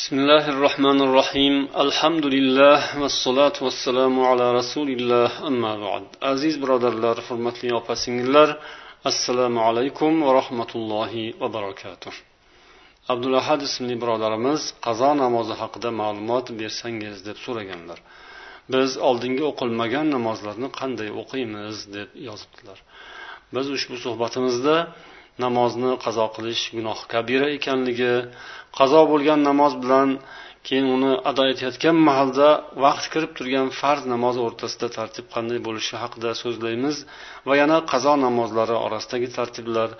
بسم الله الرحمن الرحيم الحمد لله والصلاة والسلام على رسول الله أما بعد عزيز برادر الله حرمتلي opa singillar assalomu alaykum va rahmatullohi va barakatuh abdulahad ismli birodarimiz qazo namozi haqida ma'lumot bersangiz deb so'raganlar biz oldingi o'qilmagan namozlarni qanday o'qiymiz deb yozibdilar biz ushbu suhbatimizda namozni qazo qilish gunoh kabira ekanligi qazo bo'lgan namoz bilan keyin uni ado etayotgan mahalda vaqt kirib turgan farz namoz o'rtasida tartib qanday bo'lishi haqida so'zlaymiz va yana qazo namozlari orasidagi tartiblar.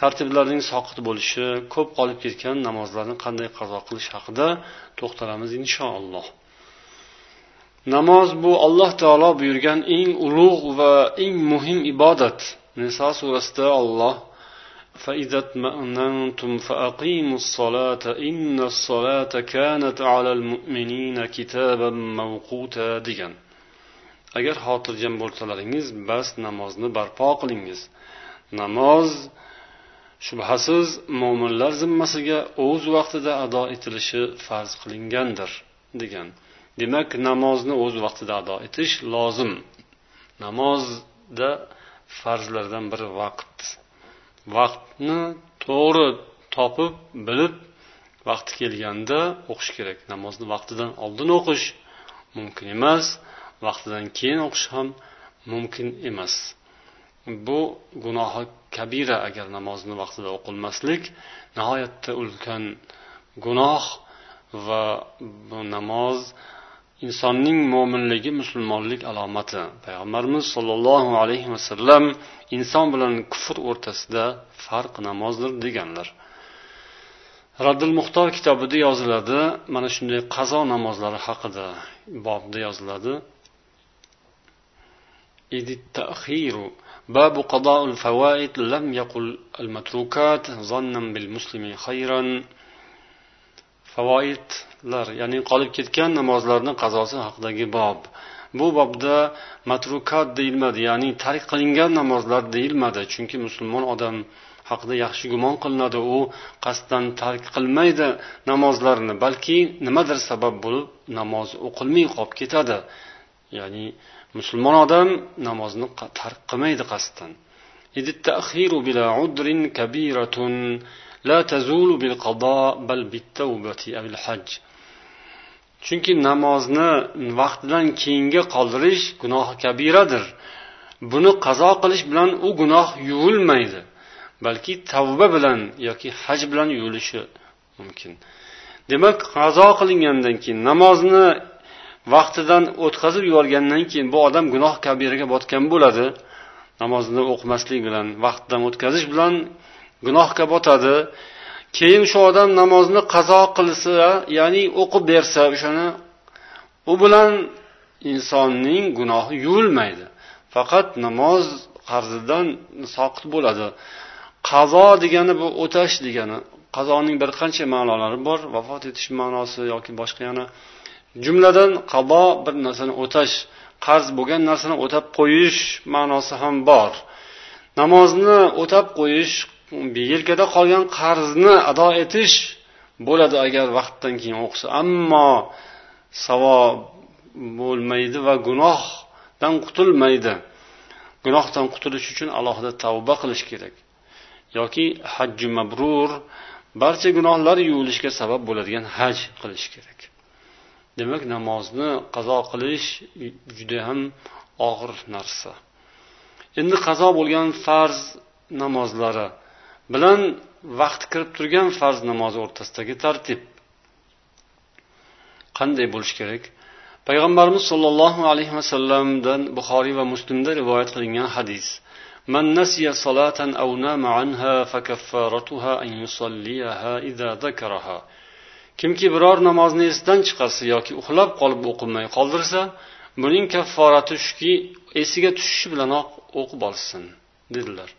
Tartiblarning soqit bo'lishi ko'p qolib ketgan namozlarni qanday qazo qilish haqida to'xtalamiz inshaalloh. Namoz bu alloh taolo buyurgan eng ulug' va eng muhim ibodat niso surasida olloh فإذا اطمأننتم فأقيموا الصلاة إن الصلاة كانت على المؤمنين كتابا موقوتا degan agar xotirjam bo'lsalaringiz bas namozni barpo qilingiz namoz shubhasiz mo'minlar zimmasiga o'z vaqtida ado etilishi farz qilingandir degan demak namozni o'z vaqtida ado etish lozim namozda farzlardan biri vaqt Vaqtni to'g'ri topib bilib vaqti kelganda o'qish kerak. Namozni vaqtidan oldin o'qish mumkin emas vaqtidan keyin o'qish ham mumkin emas. Bu gunohi kabira agar namozni vaqtida o'qilmaslik nihoyatda ulkan gunoh va bu namoz insonning mo'minligi musulmonlik alomati payg'ambarimiz sollallohu alayhi vasallam inson bilan kufr o'rtasida farq namozdir deganlar raddul muxtor kitobida yoziladi mana shunday qazo namozlari haqida bobda yoziladi باب قضاء الفوائد لم يقل المتروكات ظنا بالمسلم خيرا favoidlar ya'ni qolib ketgan namozlarni qazosi haqidagi bob. Bu bobda matrukat deyilmadi ya'ni tark qilingan namozlar deyilmadi chunki musulmon odam haqida yaxshi gumon qilinadi u qasddan tark qilmaydi namozlarni balki nimadir sabab bo'lib namoz o'qilmay qolib ketadi. Ya'ni musulmon odam namozni tark qilmaydi qasddan. la tazulu bil qado bal bittavbati avil chunki namozni vaqtidan keyinga qoldirish gunoh kabiradir. Buni qazo qilish bilan u gunoh yuvilmaydi balki tavba bilan yoki haj bilan yuvilishi mumkin. Demak qazo qilingandan keyin namozni vaqtidan o'tkazib yuborgandan keyin bu odam gunoh kabiraga botgan bo'ladi. Namozni o'qimaslik bilan vaqtdan o'tkazish bilan gunohga botadi. Keyin shu odam namozni qazo qilsa ya'ni o'qib bersa o'shani u bilan insonning gunohi yuvilmaydi. Faqat namoz qarzidan soqit bo'ladi. Qazo degani bu o'tash degani qazoning bir qancha ma'nolari bor vafot etish ma'nosi yoki boshqa yana jumladan qado bir narsani o'tash qarz bo'lgan narsani o'tab qo'yish ma'nosi ham bor. Namozni o'tab qo'yish yelkada qolgan qarzni ado etish bo'ladi agar vaqtdan keyin o'qisa. Ammo savob bo'lmaydi va gunohdan qutulmaydi. Gunohdan qutulish uchun alohida tavba qilish kerak. Yoki hajji mabrur barcha gunohlar yuvilishiga sabab bo'ladigan haj qilish kerak. Demak namozni qazo qilish juda ham og'ir narsa. Endi qazo bo'lgan farz namozlari bilan vaqti kirib turgan farz namozi o'rtasidagi tartib qanday bo'lishi kerak payg'ambarimiz sollallohu alayhi vasallamdan buxoriy va muslimda rivoyat qilingan hadis من نسي صلاة أو نام عنها فكفارتها أن يصليها إذا ذكرها kimki biror namozni esidan chiqarsa yoki uxlab qolib o'qimay qoldirsa buning kafforati shuki esiga tushishi bilanoq o'qib olsin dedilar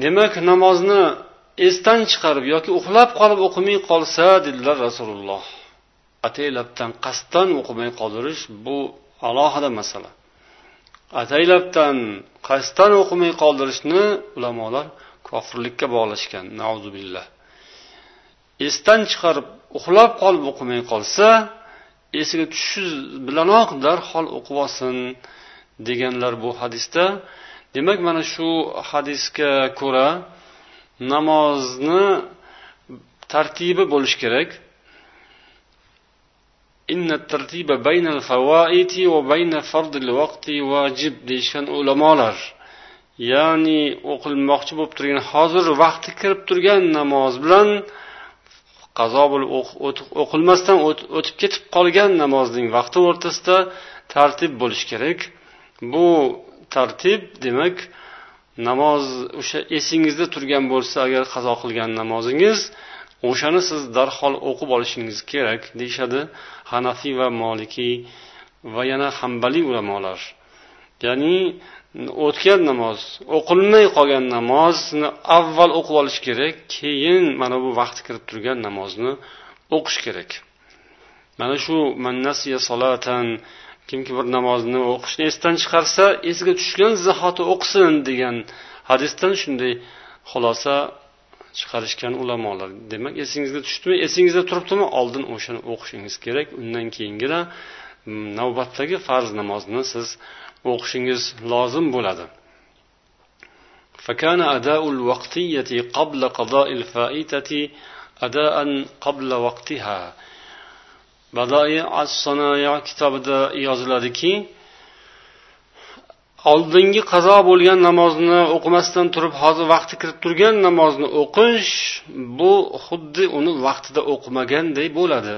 Demak namozni esdan chiqarib yoki uxlab qolib o'qimay qolsa dedilar rasululloh. Ataylabdan qasddan o'qimay qoldirish bu alohida masala. Ataylabdan qasddan o'qimay qoldirishni ulamolar kofirlikka bog'lashgan billah. Esdan chiqarib uxlab qolib o'qimay qolsa esiga tushishi bilanoq darhol o'qib olsin deganlar bu hadisda demak mana shu hadisga ko'ra namozni tartibi bo'lishi kerak. Deyishgan ulamolar. Ya'ni o'qilmoqchi bo'lib turgan hozir vaqti kirib turgan namoz bilan qazo bo'lib o'qilmasdan o'tib ketib qolgan namozning vaqti o'rtasida tartib bo'lishi kerak. Bu tartib demak namoz o'sha esingizda turgan bo'lsa agar qazo qilgan namozingiz o'shani siz darhol o'qib olishingiz kerak deyishadi hanafiy va molikiy va yana hambaliy ulamolar. Ya'ni o'tgan namoz o'qilmay qolgan namozni avval o'qib olish kerak keyin mana bu vaqti kirib turgan namozni o'qish kerak. Mana shu mannasiya solatan kimki bir namozni o'qishni esdan chiqarsa esiga tushgan zahoti o'qisin degan hadisdan shunday xulosa chiqarishgan ulamolar demak esingizga tushdimi esingizda turibdimi oldin o'shani o'qishingiz kerak undan keyingina mm, navbatdagi farz namozni siz o'qishingiz lozim bo'ladi فكان أداء الوقتية قبل قضاء الفائتة أداء قبل وقتها badoi as kitobida yoziladiki oldingi qazo bo'lgan namozni o'qimasdan turib hozir vaqti kirib turgan namozni o'qish bu xuddi uni vaqtida o'qimaganday bo'ladi.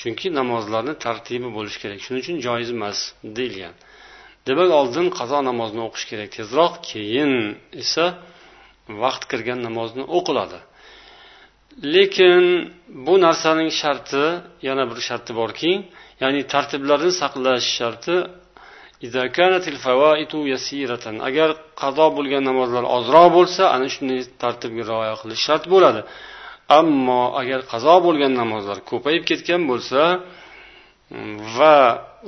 Chunki namozlarni tartibi bo'lishi kerak. Shuning uchun joiz emas deyilgan. Demak oldin qazo namozini o'qish kerak. Tezroq keyin esa vaqt kirgan namozni o'qiladi. Lekin bu narsaning sharti yana bir sharti borki ya'ni tartiblarni saqlash sharti agar qazo bo'lgan namozlar ozroq bo'lsa ana shunday tartibga rioya qilish shart bo'ladi. Ammo agar qazo bo'lgan namozlar ko'payib ketgan bo'lsa va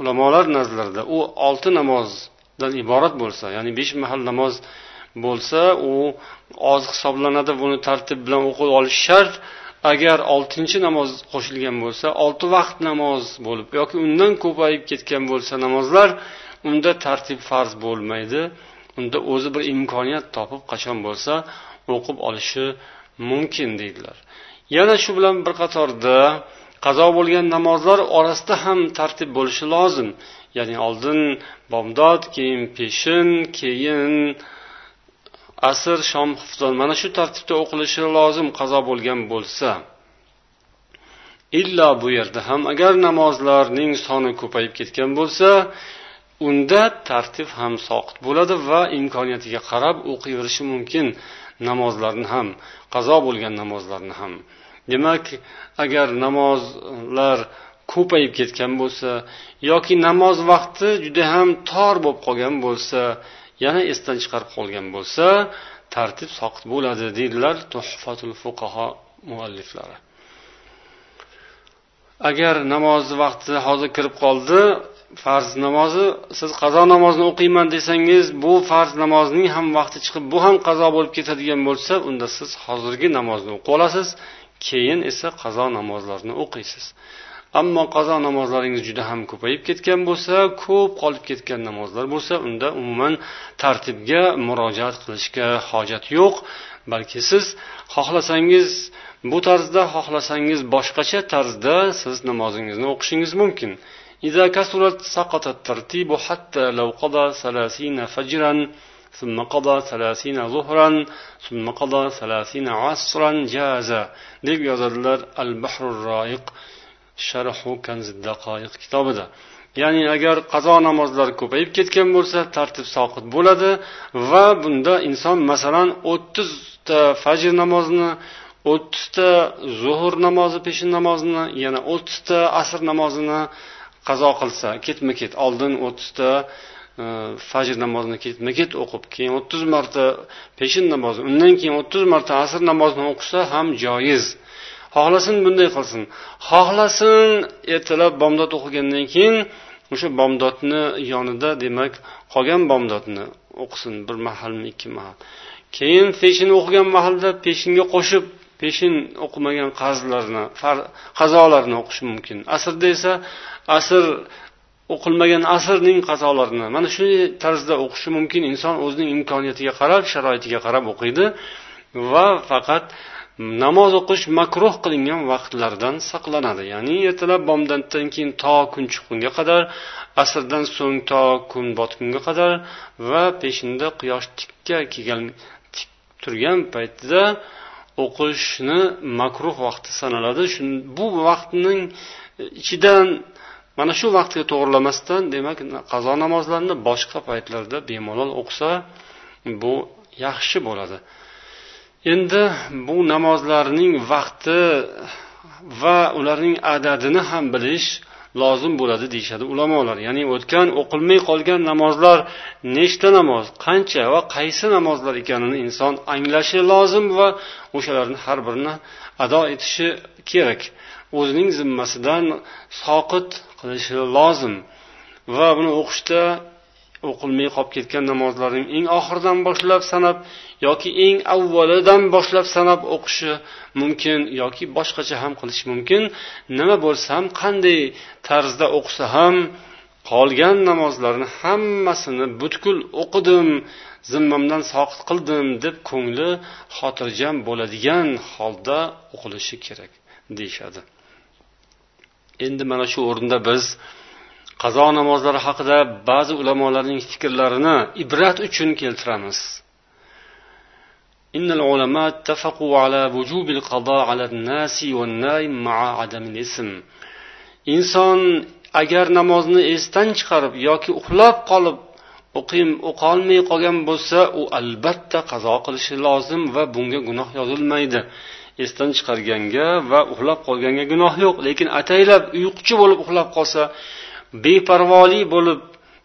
ulamolar nazarlarida u olti namozdan iborat bo'lsa ya'ni besh mahal namoz bo'lsa u oz hisoblanadi. Buni tartib bilan o'qib olish shart. Agar oltinchi namoz qo'shilgan bo'lsa olti vaqt namoz bo'lib yoki undan ko'payib ketgan bo'lsa namozlar unda tartib farz bo'lmaydi. Unda o'zi bir imkoniyat topib qachon bo'lsa o'qib olishi mumkin deydilar. Yana shu bilan bir qatorda qazo bo'lgan namozlar orasida ham tartib bo'lishi lozim. Ya'ni oldin bomdod keyin peshin keyin asr shom xufton mana shu tartibda o'qilishi lozim qazo bo'lgan bo'lsa illo bu yerda ham agar namozlarning soni ko'payib ketgan bo'lsa unda tartib ham soqit bo'ladi va imkoniyatiga qarab o'qiyverishi mumkin namozlarni ham qazo bo'lgan namozlarni ham. Demak agar namozlar ko'payib ketgan bo'lsa yoki namoz vaqti juda ham tor bo'lib qolgan bo'lsa yana esdan chiqarib qolgan bo'lsa tartib soqit bo'ladi deydilar tuhfatul fuqaho mualliflari. Agar namoz vaqti hozir kirib qoldi farz namozi siz qazo namozini o'qiyman desangiz bu farz namozning ham vaqti chiqib bu ham qazo bo'lib ketadigan bo'lsa unda siz hozirgi namozni o'qib olasiz keyin esa qazo namozlarini o'qiysiz. ammo qazo namozlaringiz juda ham ko'payib ketgan bo'lsa ko'p qolib ketgan namozlar bo'lsa unda umuman tartibga murojaat qilishga hojat yo'q balki siz xohlasangiz bu tarzda xohlasangiz boshqacha tarzda siz namozingizni o'qishingiz mumkin إذا كثرت سقط الترتيب حتى لو قضى ثلاثين فجرا ثم قضى ثلاثين ظهرا ثم قضى ثلاثين عصرا جاز deb yozadilar al bahrul roiq sharhu kanziddaqoiq kitobida. Ya'ni agar qazo namozlari ko'payib ketgan bo'lsa tartib soqit bo'ladi va bunda inson masalan o'ttizta fajr namozini o'ttizta zuhur namozi peshin namozini yana o'ttizta asr namozini qazo qilsa ketma ket oldin o'ttizta e, fajr namozini ketma ket o'qib keyin o'ttiz marta peshin namozini undan keyin o'ttiz marta asr namozini o'qisa ham joiz. Xohlasin bunday qilsin. Xohlasin ertalab bomdod o'qigandan keyin o'sha bomdodni yonida demak qolgan bomdodni o'qisin bir mahalmi ikki mahal. Keyin peshin o'qigan mahalda peshinga qo'shib peshin o'qimagan qarzlarni qazolarni o'qishi mumkin. Asrda esa asr o'qilmagan asrning qazolarini mana shunday tarzda o'qishi mumkin. Inson o'zining imkoniyatiga qarab sharoitiga qarab o'qiydi va faqat namoz o'qish makruh qilingan vaqtlardan saqlanadi. Ya'ni ertalab bomdoddan keyin to kun chiqqunga qadar asrdan so'ng to kun botgunga qadar va peshinda quyosh tikka kelgan tik turgan paytida o'qishni makruh vaqti sanaladi. Bu vaqtning ichidan mana shu vaqtga to'g'irlamasdan demak qazo namozlarini boshqa paytlarda bemalol o'qisa bu yaxshi bo'ladi. Endi bu namozlarning vaqti va ularning adadini ham bilish lozim bo'ladi deyishadi ulamolar. Ya'ni o'tgan o'qilmay qolgan namozlar nechta namoz qancha va qaysi namozlar ekanini inson anglashi lozim va o'shalarni har birini ado etishi kerak. O'zining zimmasidan soqit qilishi lozim va buni o'qishda o'qilmay qolib ketgan namozlarning eng oxiridan boshlab sanab yoki eng avvalidan boshlab sanab o'qishi mumkin yoki boshqacha ham qilish mumkin. Nima bo'lsa ham qanday tarzda o'qisa ham qolgan namozlarni hammasini butkul o'qidim zimmamdan soqit qildim deb ko'ngli xotirjam bo'ladigan holda o'qilishi kerak deyishadi. Endi mana shu o'rinda biz qazo namozlari haqida ba'zi ulamolarning fikrlarini ibrat uchun keltiramiz إن العلماء اتفقوا على وجوب القضاء على الناس والنائم مع عدم الاسم inson agar namozni esdan chiqarib yoki uxlab qolib o'qim o'qolmay qolgan bo'lsa u albatta qazo qilishi lozim va bunga gunoh yozilmaydi esdan chiqarganga va uxlab qolganga gunoh yo'q lekin ataylab uyquchi bo'lib uxlab qolsa beparvolik bo'lib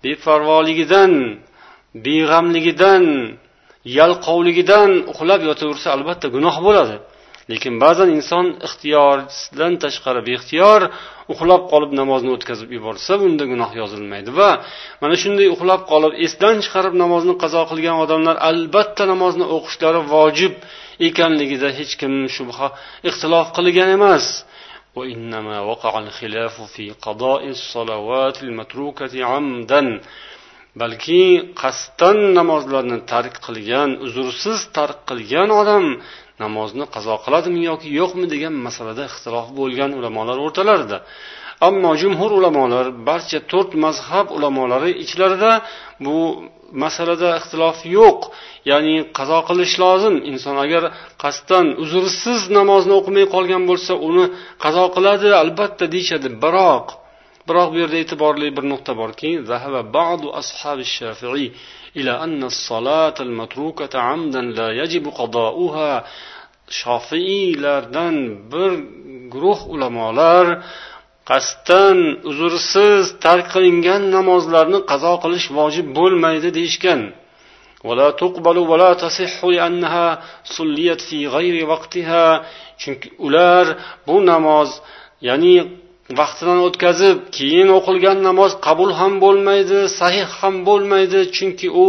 beparvoligidan beg'amligidan yalqovligidan uxlab yotaversa albatta gunoh bo'ladi. Lekin ba'zan inson ixtiyordan tashqari beixtiyor uxlab qolib namozni o'tkazib yuborsa bunda gunoh yozilmaydi. Va mana shunday uxlab qolib esdan chiqarib namozni qazo qilgan odamlar albatta namozni o'qishlari vojib ekanligida hech kim shubha ixtilof qilgan emas. وإنما وقع الخلاف في قضاء الصلوات المتروكة عمدا balki qasddan namozlarni tark qilgan uzrsiz tark qilgan odam namozni qazo qiladimi yoki yo'qmi degan masalada ixtilof bo'lgan ulamolar o'rtalarida Ammo jumhur ulamolar barcha to'rt mazhab ulamolari ichlarida bu masalada ixtilof yo'q. Ya'ni qazo qilish lozim. Inson agar qasddan uzrsiz namozni o'qimay qolgan bo'lsa uni qazo qiladi albatta deyishadi. Biroq biroq bu yerda e'tiborli bir nuqta borki shofiiylardan bir guruh ulamolar qasddan uzrsiz tark qilingan namozlarni qazo qilish vojib bo'lmaydi deyishgan. Chunki ular bu namoz ya'ni vaqtidan o'tkazib keyin o'qilgan namoz qabul ham bo'lmaydi sahih ham bo'lmaydi. Chunki u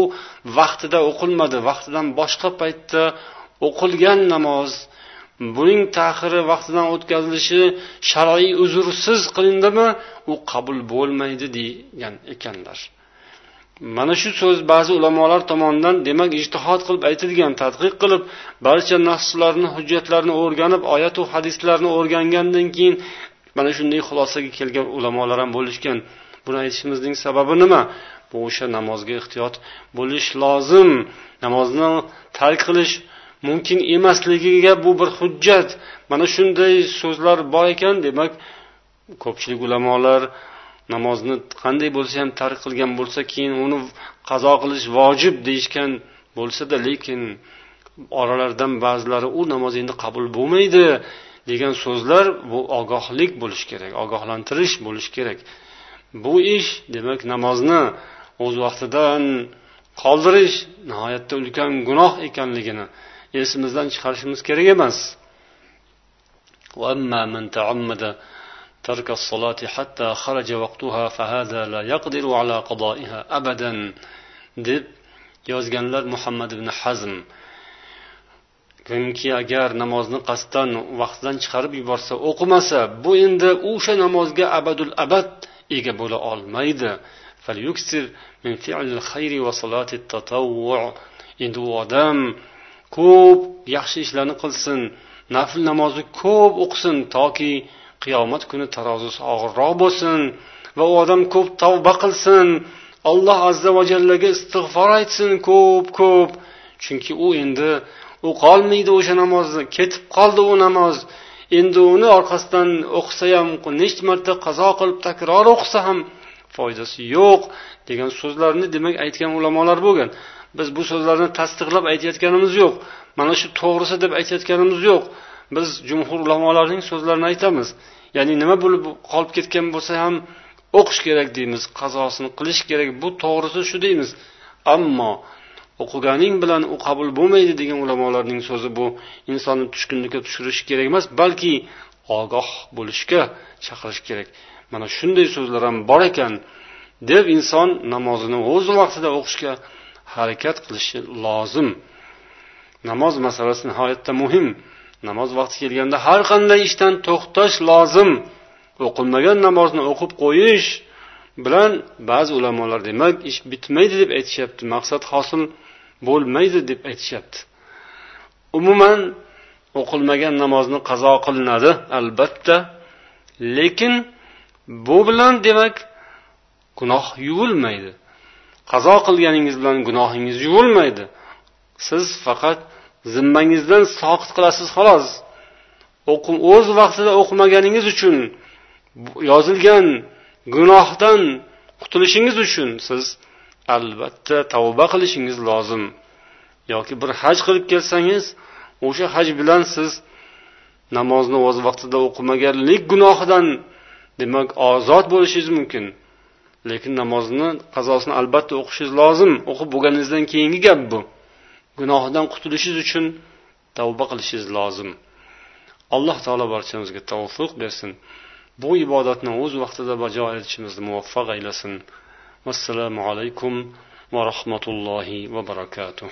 vaqtida o'qilmadi vaqtidan boshqa paytda o'qilgan namoz buning taxiri vaqtidan o'tkazilishi shar'iy uzrsiz qilindimi u qabul bo'lmaydi degan ekanlar. Mana shu so'z ba'zi ulamolar tomonidan demak ijtihod qilib aytilgan tadqiq qilib barcha naslarni hujjatlarni o'rganib oyatu hadislarni o'rgangandan keyin mana shunday xulosaga kelgan ulamolar ham bo'lishgan. Buni aytishimizning sababi nima? Bu o'sha namozga ehtiyot bo'lish lozim. Namozni tark qilish mumkin emasligiga bu bir hujjat. Mana shunday so'zlar bor ekan demak ko'pchilik ulamolar namozni qanday bo'lsa ham tark qilgan bo'lsa keyin uni qazo qilish vojib deyishgan bo'lsada lekin oralaridan ba'zilari u namoz endi qabul bo'lmaydi degan so'zlar bu ogohlik bo'lishi kerak ogohlantirish bo'lishi kerak. Bu ish demak namozni o'z vaqtidan qoldirish nihoyatda ulkan gunoh ekanligini esimizdan chiqarishimiz kerak emas ترك الصلاة حتى خرج وقتها فهذا لا يقدر على قضائها أبدا deb yozganlar muhammad ibn hazm kimki agar namozni qasddan vaqtidan chiqarib yuborsa o'qimasa bu endi o'sha namozga abadul abad ega bo'la olmaydi endi u odam ko'p yaxshi ishlarni qilsin nafl namozni ko'p o'qisin toki qiyomat kuni tarozisi og'irroq bo'lsin va u odam ko'p tavba qilsin alloh azza va jallaga istig'for aytsin ko'p ko'p. Chunki u endi o'qolmaydi o'sha namozni ketib qoldi u namoz. Endi uni orqasidan o'qisa ham necha marta qazo qilib takror o'qisa ham foydasi yo'q degan so'zlarni demak aytgan ulamolar bo'lgan. Biz bu so'zlarni tasdiqlab aytayotganimiz yo'q. Mana shu to'g'risi deb aytayotganimiz yo'q. Biz jumhur ulamolarning so'zlarini aytamiz. Ya'ni nima bo'lib qolib ketgan bo'lsa ham o'qish kerak deymiz qazosini qilish kerak. Bu to'g'risi shu deymiz. Ammo o'qiganing bilan u qabul bo'lmaydi degan ulamolarning so'zi bu. Insonni tushkunlikka tushirishi kerak emas balki ogoh bo'lishga chaqirish kerak. Mana shunday so'zlar ham bor ekan. Deb inson namozini o'z vaqtida o'qishga harakat qilishi lozim. Namoz masalasi nihoyatda muhim. Namoz vaqti kelganda har qanday ishdan to'xtash lozim. O'qilmagan namozni o'qib qo'yish bilan ba'zi ulamolar demak ish bitmaydi deb aytishyapti. Maqsad hosil bo'lmaydi deb aytishyapti. Umuman o'qilmagan namozni qazo qilinadi albatta. Lekin bu bilan demak gunoh yuvilmaydi. Qazo qilganingiz bilan gunohingiz yuvilmaydi. Siz faqat zimmangizdan soqit qilasiz xolos. O'z vaqtida o'qimaganingiz uchun yozilgan gunohdan qutulishingiz uchun siz albatta tavba qilishingiz lozim. Yoki bir haj qilib kelsangiz o'sha haj bilan siz namozni o'z vaqtida o'qimaganlik gunohidan demak ozod bo'lishingiz mumkin. Lekin namozni qazosini albatta o'qishingiz lozim. O'qib bo'lganingizdan keyingi gap bu. Gunohidan qutulishingiz uchun tavba qilishingiz lozim. Alloh taolo barchamizga tavfiq bersin. Bu ibodatni o'z vaqtida bajo etishimizni muvaffaq aylasin. Vassalomu alaykum va rahmatullohi va barakatuh.